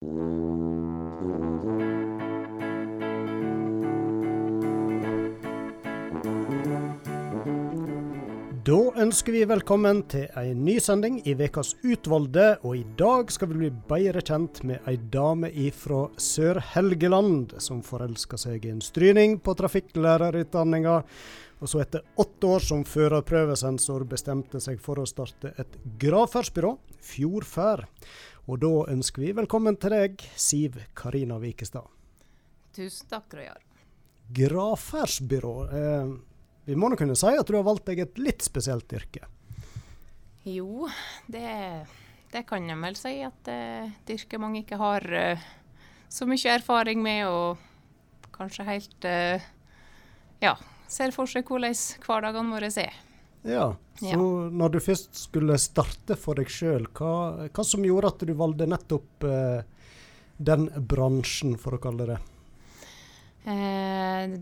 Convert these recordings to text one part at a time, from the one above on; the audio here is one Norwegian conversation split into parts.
Da ønsker vi velkommen til ei ny sending i Vekas utvalgte, og i dag skal vi bli bedre kjent med ei dame ifra Sør-Helgeland som forelska seg i en stryning på trafikklærerutdanninga, og så etter åtte år som førerprøvesensor bestemte seg for å starte et gravferdsbyrå, Fjordfær. Og da ønsker vi velkommen til deg, Siv Karina Vikestad. Tusen takk, Rojar. Gravferdsbyrå. Eh, vi må nå kunne si at du har valgt deg et litt spesielt yrke? Jo, det, det kan jeg vel si. At det er et yrke mange ikke har uh, så mye erfaring med, og kanskje helt uh, ja, ser for seg hvordan hverdagene våre er. Ja, så ja. når du først skulle starte for deg sjøl, hva, hva, som gjorde at du valgte nettopp eh, den bransjen, for å kalle det Eh,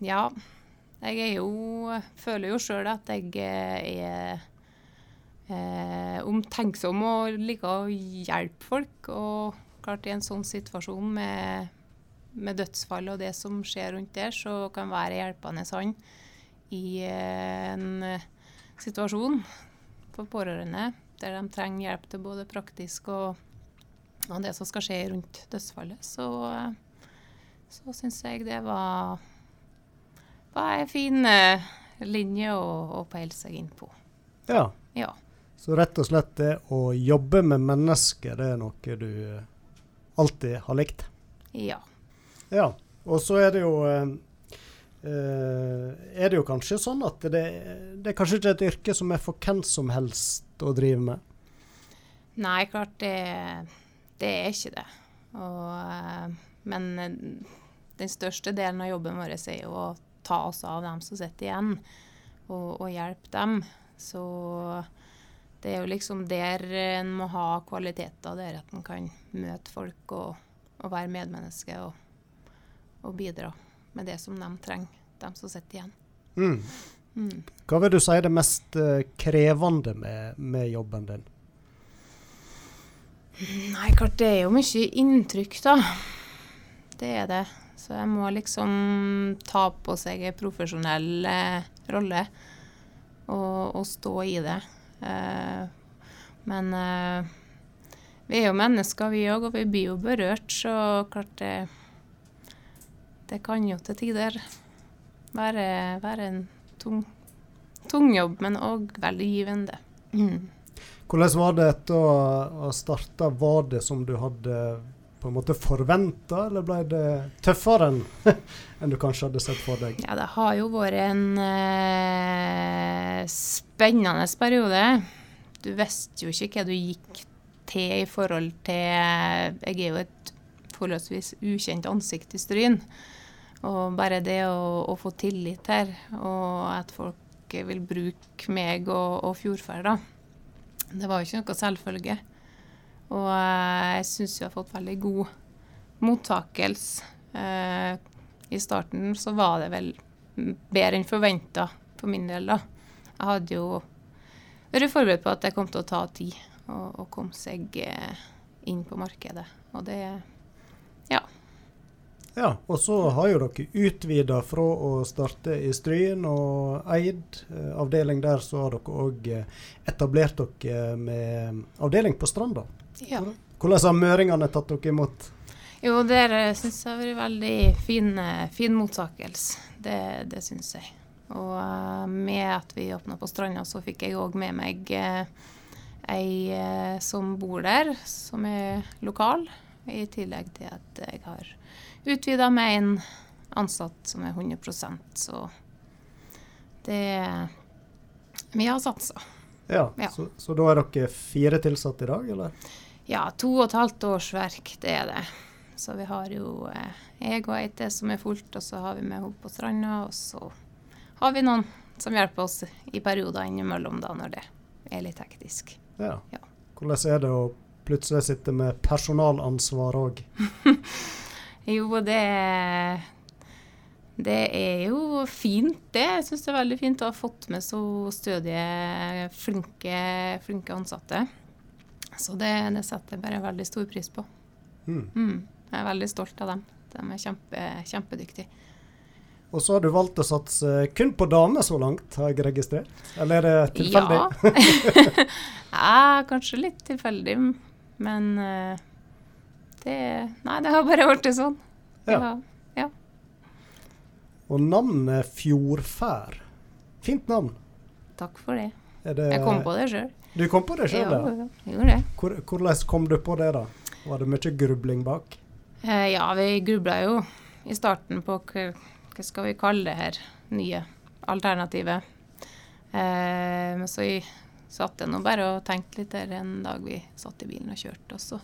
ja, jeg er jo Føler jo sjøl at jeg eh, er eh, omtenksom og liker å hjelpe folk. Og klart i en sånn situasjon med, med dødsfall og det som skjer rundt der, så kan være hjelpende hånd i en situasjon for pårørende der de trenger hjelp til både praktisk og, og det som skal skje rundt dødsfallet, så, så syns jeg det var var en fin uh, linje å, å, peile seg inn på. Ja. ja. Så rett og slett det å jobbe med mennesker, det er noe du uh, alltid har likt? Ja. Ja. Og så er det jo uh, er det jo kanskje sånn at det, det er kanskje ikke et yrke som er for hvem som helst å drive med? Nei, klart det, det er ikke det. Og, men den største delen av jobben vår er jo å ta oss av dem som sitter igjen, og, og hjelpe dem. Så det er jo liksom der en må ha kvaliteter, der at en kan møte folk og, og være medmenneske og, og, bidra med det som de trenger, de som sitter igjen. Mm. Mm. Hva vil du si er det mest uh, krevende med, med, jobben din? Nei, klart det er jo mye inntrykk, da. Det er det. Så jeg må liksom ta på seg en profesjonell eh, rolle og, og, stå i det. Eh, men eh, vi er jo mennesker, vi òg, og vi blir jo berørt, så klart det Det kan jo til tider være, være en tung, tung, jobb, men òg veldig givende. Mm. Hvordan var det etter å ha starta? Var det som du hadde på en måte forventa, eller ble det tøffere enn, enn du kanskje hadde sett for deg? Ja, det har jo vært en eh, spennende periode. Du visste jo ikke hva du gikk til i forhold til Jeg er jo et forholdsvis ukjent ansikt i Stryn. Og bare det å, å, få tillit her, og at folk vil bruke meg og, og Fjordferd, da. Det var jo ikke noe selvfølge. Og eh, jeg syns vi har fått veldig god mottakelse. Eh, I starten så var det vel bedre enn forventa for min del, da. Jeg hadde jo vært forberedt på at det kom til å ta tid å, komme seg eh, inn på markedet. Og det ja. Ja, og så har jo dere utvida fra å starte i Stryn og Eid eh, avdeling der, så har dere òg etablert dere med avdeling på Stranda. Ja. Hvordan har møringene tatt dere imot? Jo, det syns jeg har vært veldig fin, eh, fin mottakelse. Det, det syns jeg. Og uh, med at vi åpna på Stranda, så fikk jeg òg med meg uh, ei uh, som bor der, som er lokal. I tillegg til at jeg har utvida med en ansatt som er 100% så det Vi har satsa. Ja, ja. Så, så, da er dere fire tilsatte i dag, eller? Ja, to og et halvt årsverk, det er det. Så vi har jo eh, jeg og ei til som er fullt, og så har vi med henne på stranda. Og så har vi noen som hjelper oss i perioder innimellom da, når det er litt hektisk. Ja. ja. Hvordan er det å plutselig sitte med personalansvar òg? jo, det det er jo fint, det. Jeg syns det er veldig fint å ha fått med så stødige, flinke, flinke ansatte. Så det, det setter jeg bare veldig stor pris på. Mm. Mm. Jeg er veldig stolt av dem. De er kjempe, kjempedyktige. Og så har du valgt å satse kun på damer så langt, har jeg registrert? Eller er det tilfeldig? Ja. ja, kanskje litt tilfeldig, men eh, det Nei, det har bare blitt sånn. Ja. Ja. Og navnet Fjordfær. Fint navn. Takk for det. Det, Jeg kom på det sjøl. Du kom på det sjøl, Ja, ja? Hvor, hvordan kom du på det, da? Var det mye grubling bak? Eh, ja, vi grubla jo i starten på hva, skal vi kalle det her nye alternativet. Eh, men så satt jeg nå bare og tenkte litt der en dag vi satt i bilen og kjørte. Og så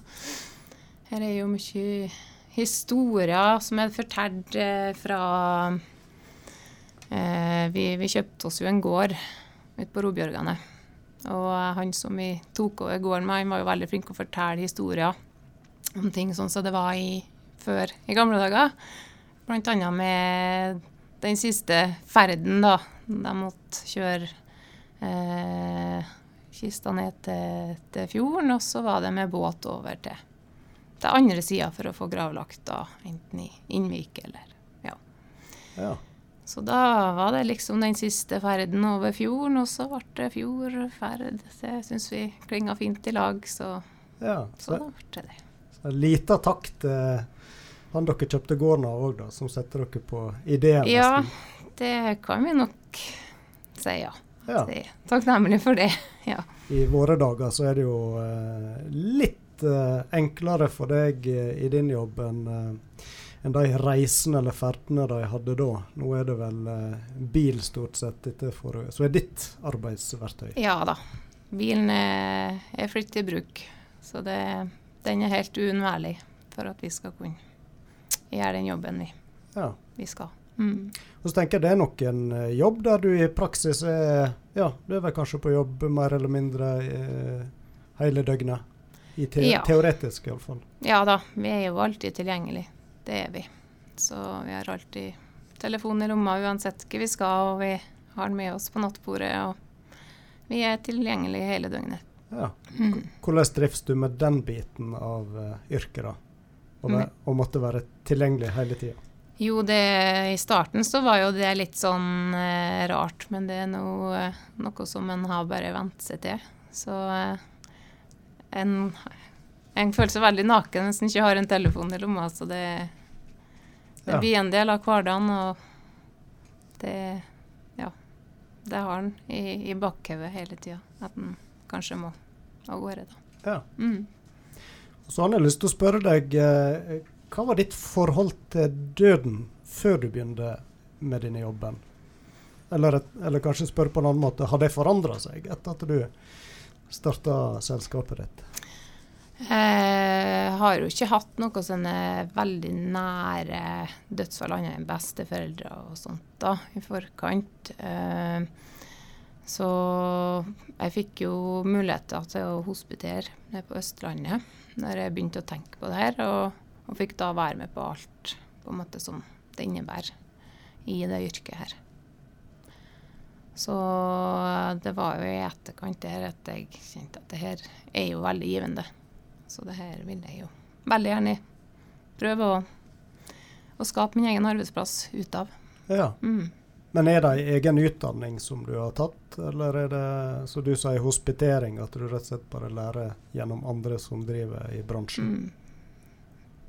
her er jo mye historier som er fortalt eh, fra eh, vi, vi kjøpte oss jo en gård ute på Robjørgane. Og han som vi tok over gården med, han var jo veldig flink til å fortelle historier om ting sånn som det var i, før i gamle dager. Blant annet med den siste ferden, da. De måtte kjøre eh, kista ned til, til fjorden, og så var det med båt over til, til andre sida for å få gravlagt da, enten i Innvik eller Ja. Ja. Så da var det liksom den siste ferden over fjorden, og så ble det fjordferd. Det syns vi klinga fint i lag, så, ja. så Så, da ble det det. så en liten takk til han dere kjøpte gården av òg, da, som setter dere på ideen. Ja, nesten. det kan vi nok si, ja. ja. Takknemlig for det. Ja. I våre dager så er det jo eh, litt eh, enklere for deg eh, i din jobb enn eh, enn de reisene eller ferdene de hadde da. Nå er det vel eh, bil stort sett dette for, så er ditt arbeidsverktøy. ja da. Bilen er, er flittig i bruk, så det, den er helt uunnværlig for at vi skal kunne gjøre den jobben vi, Ja. vi skal. Mm. Og så tenker jeg det er nok en jobb der du i praksis er Ja, du er vel kanskje på jobb mer eller mindre eh, hele døgnet. I te Ja. Teoretisk iallfall. Ja da, vi er jo alltid tilgjengelig. Det er vi. Så vi har alltid telefon i lomma uansett hva vi skal, og vi har den med oss på nattbordet. Og vi er tilgjengelige hele døgnet. Ja. Mm. Hvordan drifts du med den biten av uh, yrket, da? Å være, å måtte være tilgjengelig hele tida? Jo, det, i starten så var jo det litt sånn uh, rart, men det er noe, noe som en har bare vent seg til. Så eh, en, en føler seg veldig naken hvis en ikke har en telefon i lomma. Så det, det Ja. blir en del av hverdagen, og det Ja. Det har en i, i bakhodet hele tida, at en kanskje må av gårde, da. Ja. Mm. Så har jeg lyst til å spørre deg, eh, hva var ditt forhold til døden før du begynte med denne jobben? Eller, eller kanskje spørre på en annen måte, har det forandra seg etter at du starta selskapet ditt? Jeg har jo ikke hatt noe sånne veldig nære dødsfall annet enn besteforeldre og sånt da, i forkant. Eh, Så jeg fikk jo muligheter til å hospitere nede på Østlandet når jeg begynte å tenke på det her, og, og fikk da være med på alt på en måte som det innebærer i det yrket her. Så det var jo i etterkant der at jeg kjente at det her er jo veldig givende. Så det her vil jeg jo veldig gjerne prøve å, å skape min egen arbeidsplass ut av. Ja. Mm. Men er det en egen utdanning som du har tatt, eller er det, så du sier hospitering, at du rett og slett bare lærer gjennom andre som driver i bransjen? Mm.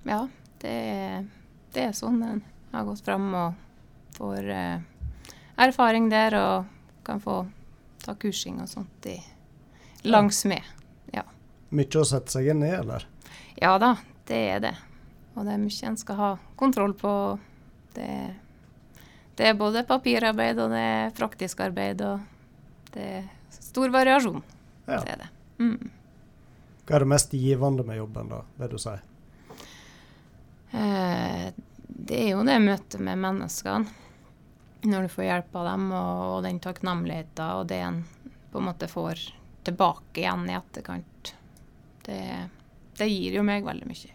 Ja, det, er- det er sånn en har gått fram og får eh, erfaring der og kan få ta kursing og sånt i, langs med. Mye å sette seg inn i, eller? Ja da, det er det. Og det er mye en skal ha kontroll på. Det, det er både papirarbeid og det er praktisk arbeid, og det er stor variasjon. Ja. Det er det. Mm. Hva er det mest givende med jobben, da, vil du si? Eh, det er jo det møtet med menneskene. Når du får hjelp av dem, og, og den takknemligheten og det en på en måte får tilbake igjen i etterkant. Det, det gir jo meg veldig mye.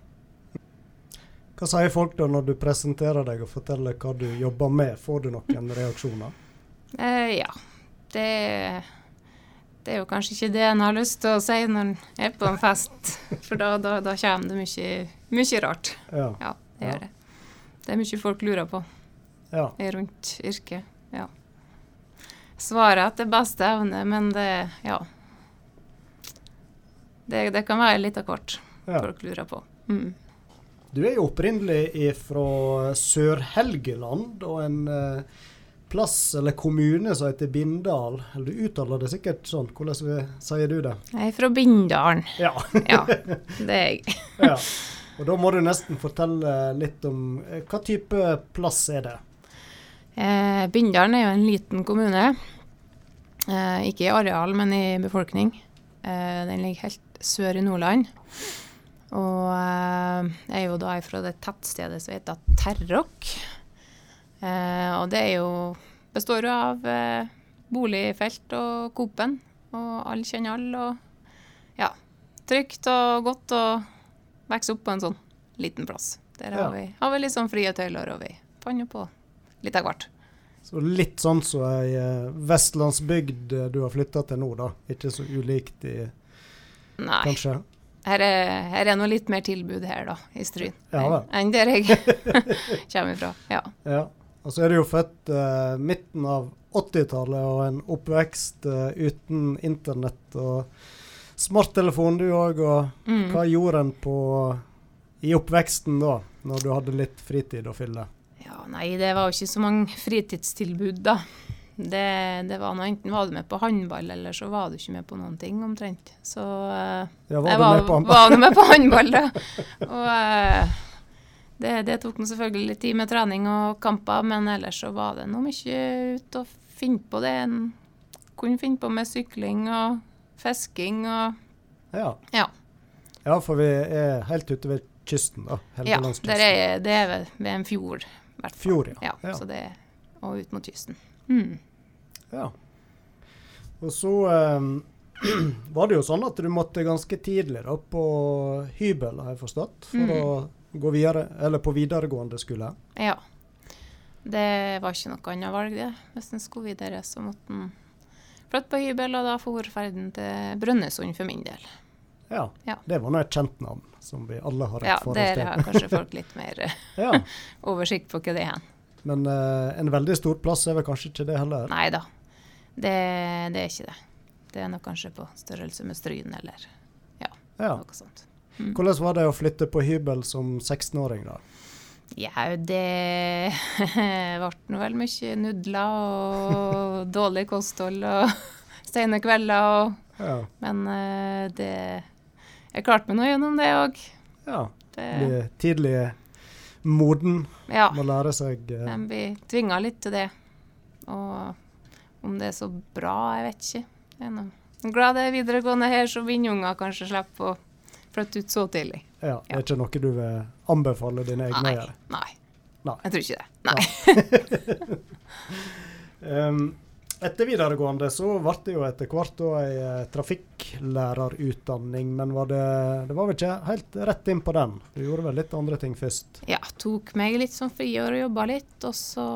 Hva sier folk da når du presenterer deg og forteller hva du jobber med? Får du noen reaksjoner? Eh, ja. Det, det er jo kanskje ikke det en har lyst til å si når en er på en fest, for da, da, da kommer det mye, mye rart. Ja. Ja, det gjør det. Det er mye folk lurer på ja. rundt yrket. Ja. Svaret etter beste evne, men det Ja. Det, det kan være litt av hvert ja. folk lurer på. Mm. Du er jo opprinnelig fra Sør-Helgeland og en eh, plass eller kommune som heter Bindal. Eller du uttaler det sikkert sånn. Hvordan vi- sier du det? Jeg er fra Bindalen. Ja. Ja, det er jeg. ja. Og da må du nesten fortelle litt om eh, hva type plass er det? Eh, Bindalen er jo en liten kommune. Eh, ikke i areal, men i befolkning. Eh, den ligger helt sør i Nordland. Og eh, jeg er jo da fra det tettstedet som heter Terrok. Eh, og det er jo består jo av eh, boligfelt og Coop-en. Og alle kjenner alle. Og ja, trygt og godt å vokse opp på en sånn liten plass. Der har, Ja. vi, har vi litt sånn frie tøyler, og vi fant jo på litt av hvert. Så litt sånn som ei eh, vestlandsbygd eh, du har flytta til nå, da. Ikke så ulikt i Nei. kanskje? Her er, her er noe litt mer tilbud her, da, i Stryn. Ja. Enn der jeg kommer fra. Ja. Ja. Og så er du jo født eh, midten av 80-tallet og en oppvekst eh, uten internett og smarttelefon, du òg. Og Mm. hva gjorde en på i oppveksten da, når du hadde litt fritid å fylle? Ja. Nei, det var jo ikke så mange fritidstilbud, da. Det, det var noe, Enten var du med på håndball, eller så var du ikke med på noen ting, omtrent. Så Ja, var jeg var, med på håndball? var med på håndball, da. Og eh, det, det tok nå selvfølgelig litt tid med trening og kamper, men ellers så var det nå mye ut å finne på det. En kunne finne på med sykling og fisking og Ja. Ja. ja, for vi er helt ute ved kysten, da. Ja, Helgelandskysten. der er, det er ved en fjord. Fjord, ja. Ja, Ja. Så det, og ut mot kysten. Mm. Ja. Og så eh, var det jo sånn at du måtte ganske tidlig da på hybel, har jeg forstått, for Mm. å gå videre, eller på videregående skole. Ja. Det var ikke noe annet valg, det. Hvis en skulle videre, så måtte en flytte på hybel, og da for ferden til Brønnøysund for min del. Ja. Ja. Det var nå et kjent navn som vi alle har et Ja, forhold der til. har kanskje folk litt mer eh, oversikt på hva det er. Men uh, en veldig stor plass er vel kanskje ikke det heller? Nei da, det, det er ikke det. Det er nok kanskje på størrelse med Stryn eller Ja. noe sånt. Mm. Hvordan var det å flytte på hybel som 16-åring, da? Ja, det ble vel mye nudler og dårlig kosthold og seine kvelder og Ja. Men uh, det Jeg klarte meg nå gjennom det òg. ja. Bli tidlig moden, Ja. må lære seg uh... Men vi tvinga litt til det. Og om det er så bra, jeg vet ikke. Jeg er glad det er videregående her, så vindunger kanskje slipper å flytte ut så tidlig. Ja, det er ikke noe du vil anbefale dine egne å Nei. gjøre? Nei. Nei. Jeg tror ikke det. Nei. Um, etter videregående så ble det jo etter hvert ei eh, trafikklærerutdanning, men var det, det var vel ikke helt rett inn på den? Du gjorde vel litt andre ting først? Ja, tok meg litt som friår og jobba litt, og så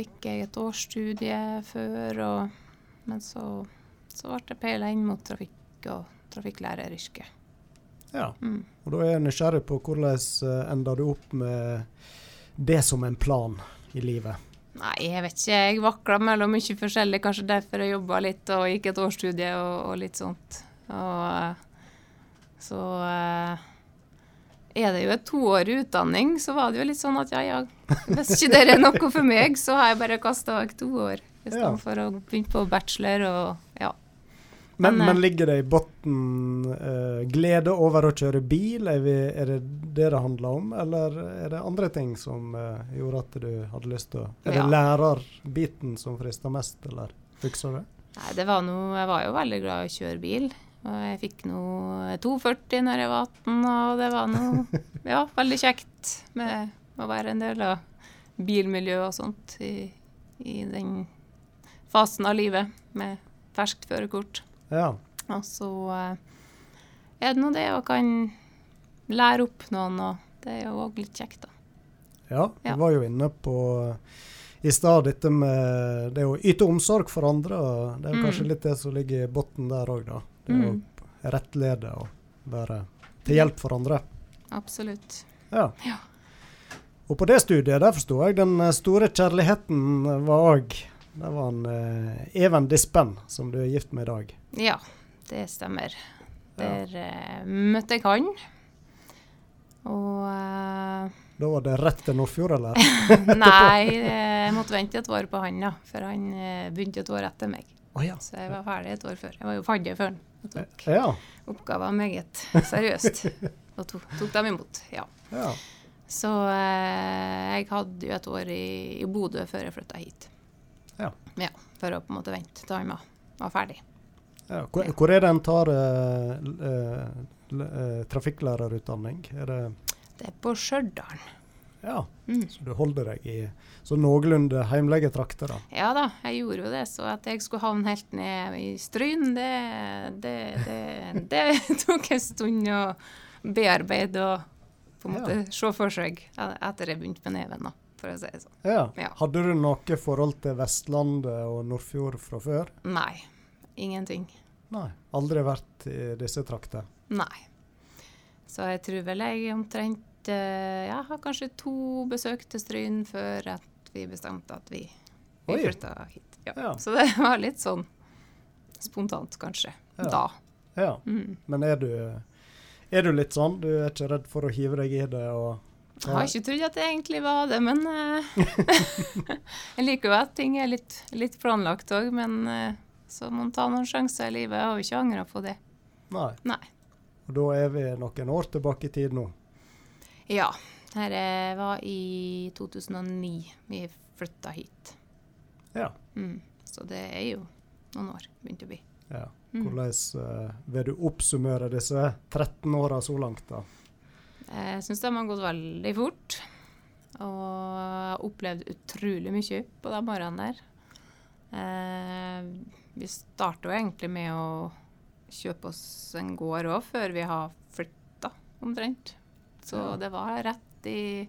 gikk jeg et årsstudie før, og, men så, så ble det peila inn mot trafikk og trafikklæreryrket. Ja. Mm. Og da er jeg nysgjerrig på hvordan uh, enda du opp med det som en plan i livet? Nei, jeg vet ikke. Jeg vakla mellom mye forskjellig. Kanskje derfor jeg jobba litt og gikk et årsstudie og, og litt sånt. Og eh, så eh, er det jo et toårig utdanning, så var det jo litt sånn at ja, ja, hvis ikke det er noe for meg, så har jeg bare kasta vekk to år. I stedet Ja. for å begynne på bachelor og. Men, Men, eh, men ligger det i bunnen uh, glede over å kjøre bil? Er, vi, er det det det handler om, eller er det andre ting som uh, gjorde at du hadde lyst til å Er Ja. det lærerbiten som frister mest, eller husker du det? Nei, det var noe Jeg var jo veldig glad i å kjøre bil. Og jeg fikk nå 240 når jeg var 18, og det var noe ja, veldig kjekt med å være en del av bilmiljøet og sånt i, i den fasen av livet med ferskt førerkort. Ja. Og så eh, er det nå det å kan lære opp noen, og det er jo òg litt kjekt, da. ja. Vi Ja. var jo inne på i stad dette med det å yte omsorg for andre. og Det er Mm. kanskje litt det som ligger i bunnen der òg, da. Det Mm. å rettlede og være til hjelp for andre. Absolutt. Ja. Ja. Og på det studiet der forsto jeg den eh, store kjærligheten var òg Det var en eh, Even Dispen, som du er gift med i dag. Ja, det stemmer. Der eh, møtte jeg han. Og eh, Da var det rett til Nordfjord, eller? Nei, jeg måtte vente et år på han, da. For han eh, begynte et år etter meg. Oh, ja. Så jeg var ferdig et år før. Jeg var jo fadder før han. Og tok ja. oppgaver meget seriøst. Og tok, tok dem imot, ja. Ja. Så eh, jeg hadde jo et år i, i Bodø før jeg flytta hit. Ja. For å på en måte vente til han var, var ferdig. ja. Hvor, hvor er det en tar uh, eh, trafikklærerutdanning? Er det Det er på Stjørdal. Ja, Mm. så du holder deg i så noenlunde heimlige trakter, da? Ja da, jeg gjorde jo det. Så at jeg skulle havne helt ned i Stryn, det, det, det, det tok en stund å bearbeide og på en måte se for seg etter jeg begynte med neven, da, for å si det sånn. Ja. Ja. Hadde du noe forhold til Vestlandet og Nordfjord fra før? Nei. Ingenting. Nei. Aldri vært i disse trakter? Nei. Så jeg tror vel jeg omtrent Jeg har kanskje to besøk til Stryn før at vi bestemte at vi, vi flytta hit. Ja. Ja. Så det var litt sånn spontant, kanskje. Ja. Da. Ja. Mm. Men er du, er du litt sånn? Du er ikke redd for å hive deg i det? og... Jeg har ikke trodd at det egentlig var det, men eh, Jeg liker jo at ting er litt, litt planlagt òg, men eh, så må man ta noen sjanser i livet. Jeg har jo ikke angra på det. Nei. Nei. Og da er vi noen år tilbake i tid nå. Ja. Dette var i 2009 vi flytta hit. Ja. Mm. Så det er jo noen år begynt å bli. ja. Mm. Hvordan eh, vil du oppsummere disse 13 åra så langt, da? Jeg syns de har gått veldig fort. Og har opplevd utrolig mye på de årene der. Eh, vi starta jo egentlig med å kjøpe oss en gård òg, før vi har flytta, omtrent. Så Ja. det var rett i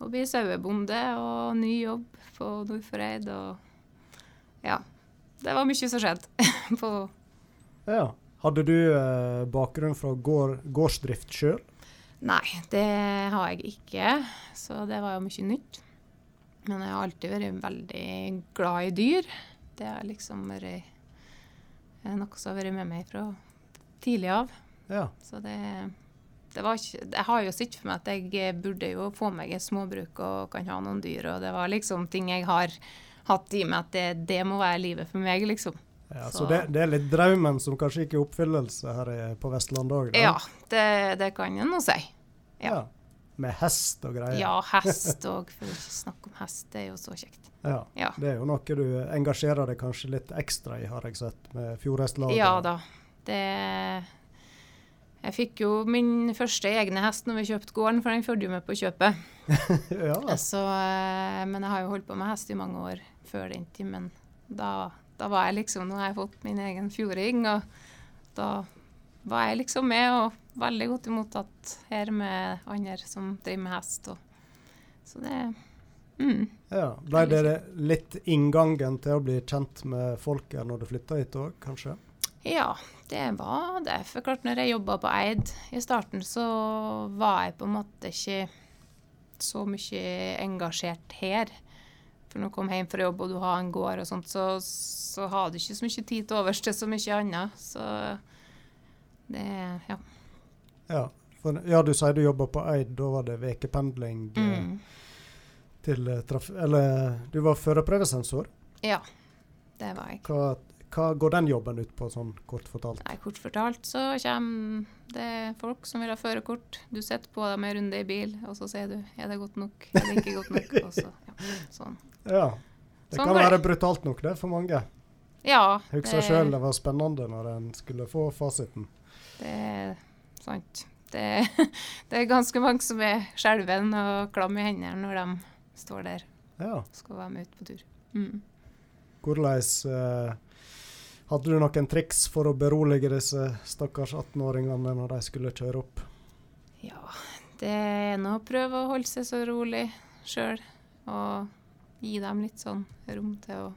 å bli sauebonde og ny jobb på Nordfjordeid og Ja. Det var mye som skjedde på Ja. Hadde du eh, bakgrunn fra gård, gårdsdrift sjøl? Nei, det har jeg ikke, så det var jo mye nytt. Men jeg har alltid vært veldig glad i dyr. Det har liksom vært eh, noe som har vært med meg fra tidlig av. Ja. Så det, det var ikke Jeg har jo sett for meg at jeg burde jo få meg et småbruk og kan ha noen dyr, og det var liksom ting jeg har hatt i meg at det, det må være livet for meg, liksom. Ja Så- så det, det er litt drømmen som kanskje ikke er oppfyllelse her på Vestlandet òg? Ja, det, det kan jeg nå si. ja. Med hest og greier? Ja, hest òg, for ikke snakke om hest. Det er jo så kjekt. Ja. Ja. Det er jo noe du engasjerer deg kanskje litt ekstra i, har jeg sett, med Fjordhestlaget. Ja da. Det Jeg fikk jo min første egne hest når vi kjøpte gården, for den fulgte jo med på kjøpet. ja. Så, eh, men jeg har jo holdt på med hest i mange år før den tid. Men da, da var jeg liksom Nå har jeg fått min egen fjording, og da var jeg liksom med, og veldig godt imottatt her med andre som driver med hest. Og, så det mm. ja. Ble det litt inngangen til å bli kjent med folk når du flytta hit òg, kanskje? Ja, det var det. For klart, når jeg jobba på Eid i starten, så var jeg på en måte ikke så mye engasjert her. For når du kommer hjem fra jobb og du har en gård og sånt, så, så har du ikke så mye tid til overs til så mye annet. Så det Ja. Ja. For, ja, du sier du jobber på Eid, da var det ukependling eh, Mm. til traff... Eller du var førerprøvesensor. Ja, det var jeg. Hva, hva går den jobben ut på, sånn kort fortalt? Nei, kort fortalt så kommer det folk som vil ha førerkort. Du sitter på dem en runde i bil, og så sier du er det godt nok, er det ikke godt nok. Og så, sånn. Ja. Det Sånn kan være det. brutalt nok, det, for mange. Ja, husker sjøl det var spennende når en skulle få fasiten. Det er sant. Det, det er ganske mange som er skjelven og klam i hendene når de står der Ja. skal være med ut på tur. Mm. Hvordan eh, Hadde du noen triks for å berolige disse stakkars 18-åringene når de skulle kjøre opp? Ja, det er nå å prøve å holde seg så rolig sjøl. Og gi dem litt sånn rom til å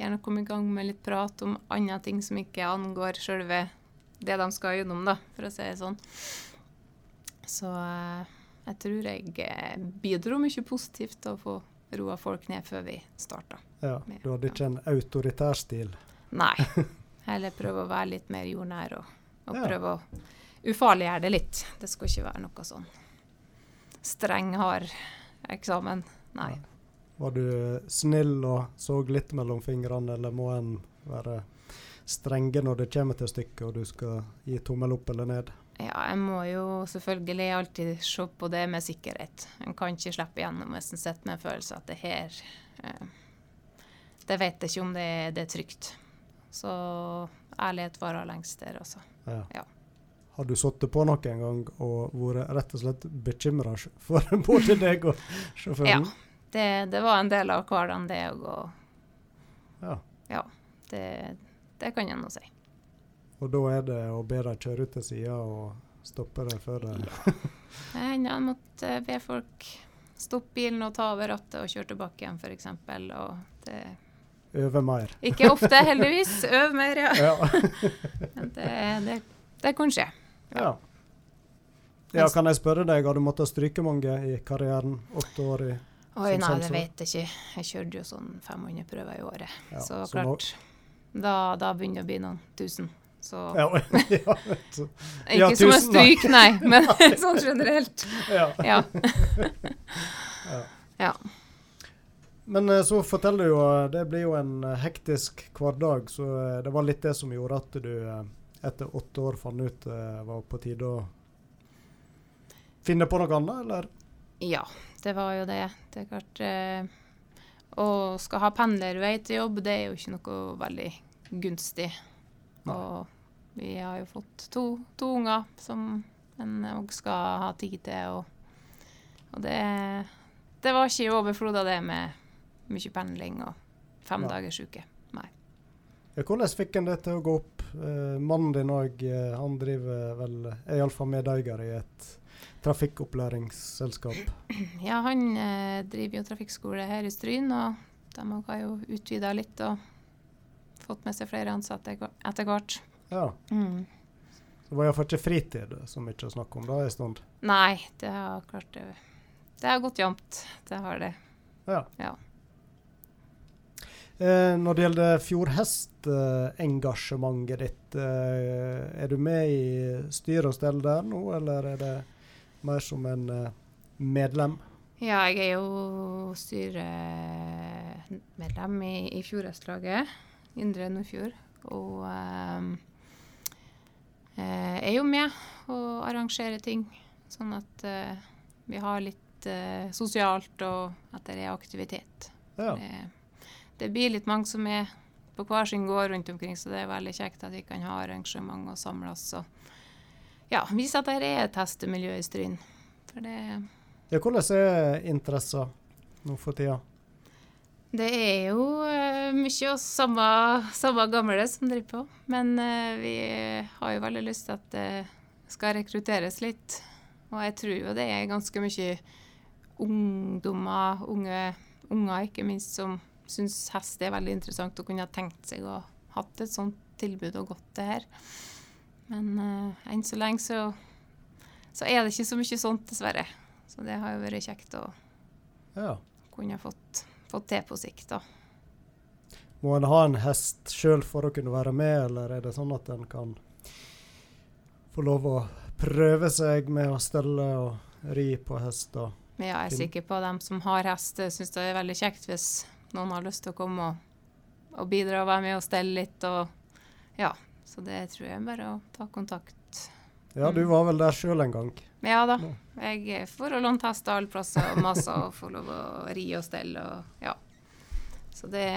gjerne komme i gang med litt prat om andre ting som ikke angår sjølve det de skal gjennom, da, for å si det sånn. Så eh, jeg tror jeg eh, bidro mye positivt til å få roa folk ned før vi starta. Ja, du hadde ikke en autoritær stil? Nei. Heller prøve å være litt mer jordnær og, og ja. prøve å ufarliggjøre det litt. Det skal ikke være noe sånn streng, hard eksamen. Nei. Var du snill og så litt mellom fingrene, eller må en være strenge når det kommer til stykket og du skal gi tommel opp eller ned? Ja, jeg må jo selvfølgelig alltid se på det med sikkerhet. En kan ikke slippe igjennom hvis en sitter med en følelse at det her eh, Det vet jeg ikke om det, det, er trygt. Så ærlighet varer lengst der, altså. Ja. ja. Har du sittet på noe en gang og vært rett og slett bekymra for både deg og sjåføren? Ja, det, det, var en del av hverdagen, det òg. Ja. ja det, det kan jeg nå si. Og da er det å be dem kjøre ut til sida og stoppe det før det ja. Jeg måtte be folk stoppe bilen og ta over rattet og kjøre tilbake igjen, f.eks. Og det Øve mer. Ikke ofte, heldigvis. Øve mer, ja. ja. Men det, det, det kan skje. Ja. ja. Kan jeg spørre deg, har du måttet stryke mange i karrieren? Åtte år i Oi, nei, det vet jeg ikke. Jeg kjørte jo sånn 500 prøver i året. Ja, så klart, da, da begynner det å bli noen tusen. Så ja, ja. Ikke som en stryk, nei, men sånn generelt. Ja. ja. Men eh, så forteller du jo eh, Det blir jo en eh, hektisk hverdag, så det var litt det som gjorde at du etter åtte år fant ut det var på tide å finne på noe annet, eller? Ja, det var jo det. Det er klart Å skal ha pendlervei til jobb, det er jo ikke noe veldig gunstig. Og vi har jo fått to, to unger som en òg skal ha tid til. Og, og det, det, var ikke i overflod av det med mye pendling og fem ja. dagers uke. Hvordan fikk en det til å gå opp? Eh, mannen din òg, eh, han driver vel er iallfall medeier i et trafikkopplæringsselskap? Ja, han eh, driver jo trafikkskole her i Stryn, og de har jo utvida litt og fått med seg flere ansatte etter hvert. Ja. Mm. Så det var iallfall ikke fritid så mye å snakke om da en stund? Nei, det har klart det. Det har gått jevnt. Det har det. Ja. ja. Eh, når det gjelder fjordhestengasjementet eh, ditt, eh, er du med i styr og stell der nå, eller er det mer som en eh, medlem? Ja, jeg er jo styremedlem i, i Fjordhestlaget, Indre Nordfjord. Og um, er jo med og arrangerer ting, sånn at uh, vi har litt sosialt og at det er aktivitet. Ja. Det, det, blir litt mange som er på hver sin gård rundt omkring, så det er veldig kjekt at vi kan ha arrangement og samles og ja, vise at det er et hestemiljø i Stryn. Ja, Hvordan er interessen nå for tida? Det er jo uh, mye oss samme, samme, gamle som driver på. Men uh, vi har jo veldig lyst til at det skal rekrutteres litt. Og jeg tror jo det er ganske mye ungdommer, unge unger ikke minst, som syns hest er veldig interessant og kunne ha tenkt seg å hatt et sånt tilbud og gått det her. Men uh, enn så lenge så, så, er det ikke så mye sånt, dessverre. Så det har jo vært kjekt å ja. kunne ha fått fått til på sikt. da. Må en ha en hest sjøl for å kunne være med, eller er det sånn at en kan få lov å prøve seg med å stelle og ri på hest? ja, jeg er sikker på at de som har hest, syns det er veldig kjekt hvis noen har lyst til å komme og, og bidra og være med og stelle litt. og ja, Så det tror jeg bare å ta kontakt. Ja, du var vel der sjøl en gang? Ja da. Jeg får låne hester alle plasser og masse og får lov å ri og stelle og ja. Så det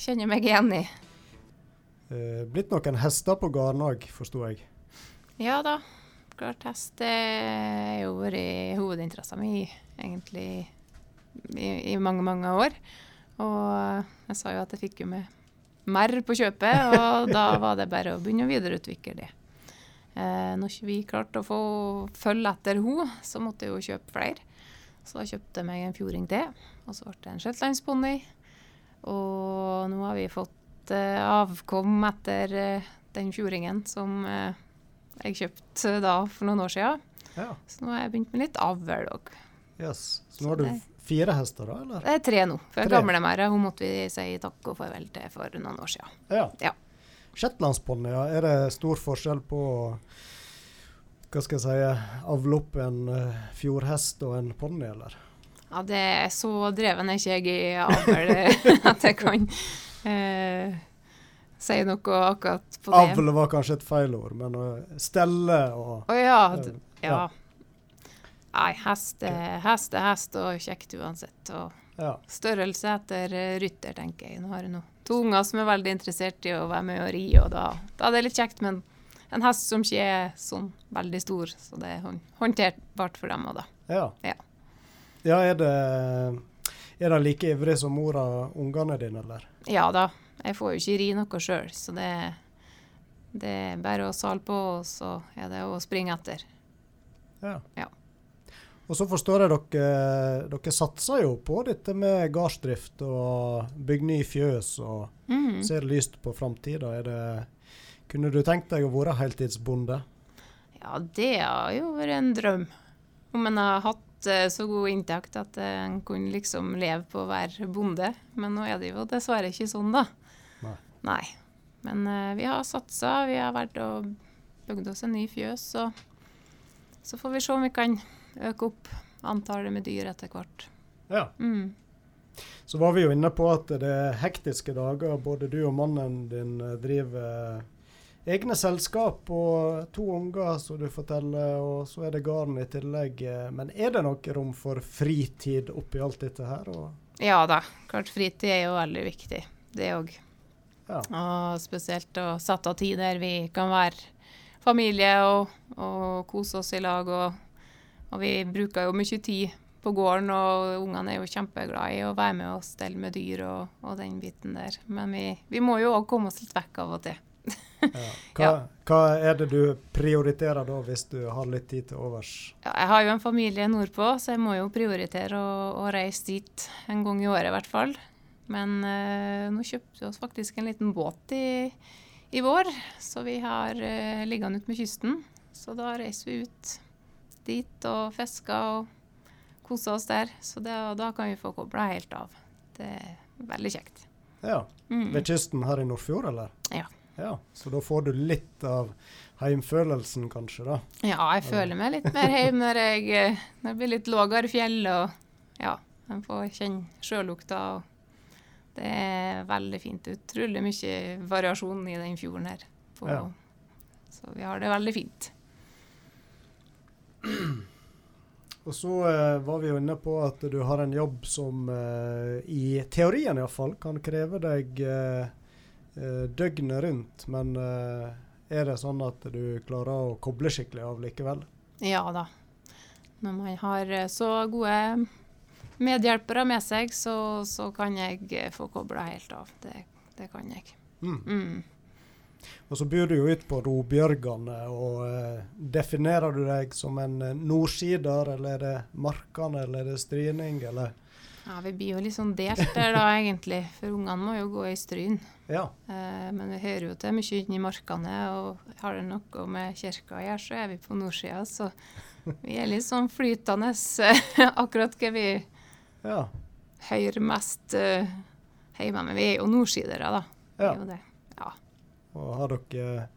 kjenner jeg meg igjen i. Eh, blitt noen hester på Garnag, forsto jeg? Ja da. Klart hest har jo vært hovedinteressen min egentlig i, i, mange, mange år. Og jeg sa jo at jeg fikk jo med mer på kjøpet, og da var det bare å begynne å videreutvikle det. Eh, når ikke vi klarte å få følge etter henne, så måtte jeg jo kjøpe flere. Så da kjøpte jeg meg en fjording til, og så ble det en shetlandsponni. Og nå har vi fått eh, avkom etter eh, den fjordingen som eh, jeg kjøpte da for noen år siden. Ja. Så nå har jeg begynt med litt avl òg. Yes. Så nå har du fire hester, da, eller? Det er tre nå. For gamlemæra måtte vi si takk og farvel til for noen år siden. Ja. Ja. Shetlandsponni, ja. Er det stor forskjell på hva skal jeg si, avle opp en eh, fjordhest og en ponni, eller? Ja, det er så dreven er ikke jeg i avl at jeg kan eh, si noe akkurat på det. Avl var kanskje et feil ord, men å stelle og Å ja. ja. ja. Nei, hest er hest, hest og kjekt uansett. Og ja. størrelse etter eh, rytter, tenker jeg. Nå har jeg nå to unger som er veldig interessert i å være med og ri, og da, da er det litt kjekt. Men en hest som ikke er sånn veldig stor, så det er håndterbart for dem òg, da. Ja. Ja. Ja, er det Er de like ivrig som mora ungene dine, eller? Ja da, jeg får jo ikke ri noe sjøl, så det, det er bare å sale på, og så er det å springe etter. Ja. Ja. Og så forstår jeg dere Dere satser jo på dette med gardsdrift og bygge ny fjøs og Mm. ser lyst på framtida. Kunne du tenkt deg å være heltidsbonde? Ja, det har jo vært en drøm. Om en har hatt eh, så god inntekt at en kunne liksom leve på å være bonde. Men nå er det jo dessverre ikke sånn, da. Nei. Men eh, vi har satsa. Vi har vært og bygd oss en ny fjøs. Og så får vi se om vi kan øke opp antallet med dyr etter hvert. Ja. Mm. Så var vi jo inne på at det er hektiske dager. Både du og mannen din eh, driver eh, egne selskap og to unger, som du forteller, og så er det gården i tillegg. Eh, Men er det noe rom for fritid oppi alt dette her? Ja da, klart fritid er jo veldig viktig. Det òg. ja. Og spesielt å sette av tid der vi kan være familie og, og kose oss i lag. Og, og vi bruker jo mye tid på gården, og ungene er jo kjempeglade i å være med og stelle med dyr og, og den biten der. Men vi, vi må jo òg komme oss litt vekk av og til. Ja. Hva, hva er det du prioriterer da, hvis du har litt tid til overs? Ja, jeg har jo en familie nordpå, så jeg må jo prioritere å, å reise dit en gang i året i hvert fall. Men eh, nå kjøpte vi oss faktisk en liten båt i, i vår, så vi har eh, liggende ute med kysten. Så da reiser vi ut dit og fiska og kosa oss der. Så det, da kan vi få kobla helt av. Det er veldig kjekt. Ja. Mm. Ved kysten her i Nordfjord, eller? Ja. ja. Så da får du litt av heimfølelsen, kanskje, da? Ja, jeg føler meg litt mer hjemme når, jeg, når det blir litt lavere fjell og ja, en får kjenne sjølukta. Det er veldig fint. Utrolig mye variasjon i den fjorden her. På, Ja. Så vi har det veldig fint. Og så eh, var vi jo inne på at du har en jobb som eh, i teorien iallfall kan kreve deg eh, eh, døgnet rundt. Men eh, er det sånn at du klarer å koble skikkelig av likevel? Ja da. Når man har eh, så gode medhjelpere med seg, så, så kan jeg få kobla helt av. Det, det kan jeg. Mm. Mm. Og så byr du jo ut på Robjørgane, og eh, definerer du deg som en eh, nordsider, eller er det Markane, eller er det Stryning, eller? Ja, Vi blir jo litt sånn delt der da, egentlig. For ungene må jo gå i Stryn. Ja. Eh, men vi hører jo til mye inni markene, og har det noe med kirka å gjøre, så er vi på nordsida. Så vi er litt sånn flytende akkurat hva vi ja. hører mest uh, hjemme. Men vi er jo nordsidere, da. Ja. Det er jo det. Og har dere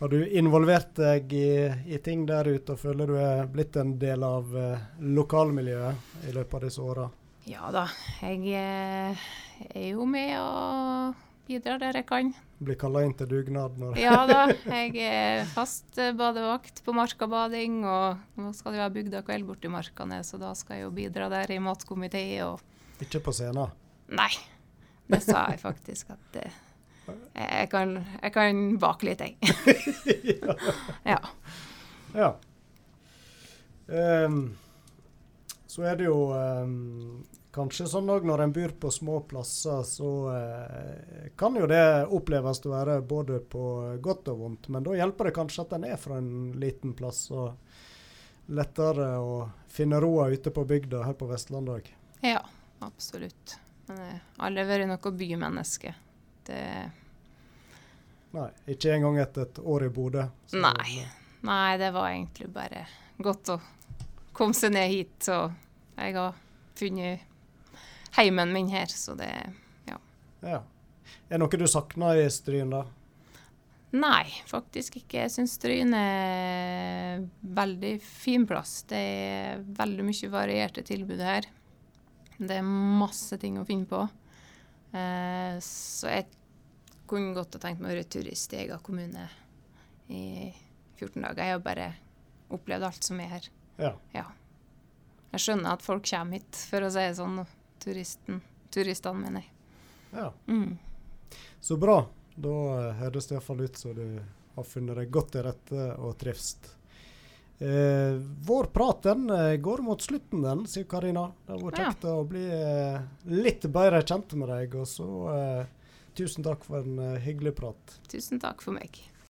Har du involvert deg i, i ting der ute, og føler du er blitt en del av eh, lokalmiljøet i løpet av disse åra? ja da. Jeg eh, er jo med og bidrar der jeg kan. Blir kalla inn til dugnad når Ja da. Jeg er fast eh, badevakt på Markabading, og nå skal det være bygda kveld borti Markane, så da skal jeg jo bidra der i matkomité og Ikke på scenen. Nei, det sa jeg faktisk at eh, jeg, kan, jeg kan bake litt, jeg. ja. Ja. Um, så er det jo um, kanskje sånn òg når en byr på små plasser, så uh, kan jo det oppleves å være både på godt og vondt. Men da hjelper det kanskje at en er fra en liten plass. og lettere å finne roa ute på bygda her på Vestlandet òg. Ja, absolutt. Men jeg har aldri vært noe bymenneske. Det Nei, ikke engang etter et år i Bodø. Nei. Nei, det var egentlig bare godt å komme seg ned hit. Og jeg har funnet heimen min her, så det Ja. Er det noe du savner i Stryn, da? Nei, faktisk ikke. Jeg syns Stryn er veldig fin plass. Det er veldig mye varierte tilbud her. Det er masse ting å finne på. Eh, så jeg kunne godt ha tenkt meg å være turist i egen kommune i 14 dager. Jeg har bare opplevd alt som er her. Ja. Jeg skjønner at folk kommer hit, for å si det sånn. Turisten, turistene, mener jeg. ja. Mm. Så bra. Da eh, høres det iallfall ut som du har funnet deg godt til rette og trives. Eh, vår prat den eh, går mot slutten, den, sier Karina. Det har vært Ja. å bli eh, litt bedre kjent med deg. Og så eh, tusen takk for en eh, hyggelig prat. Tusen takk for meg.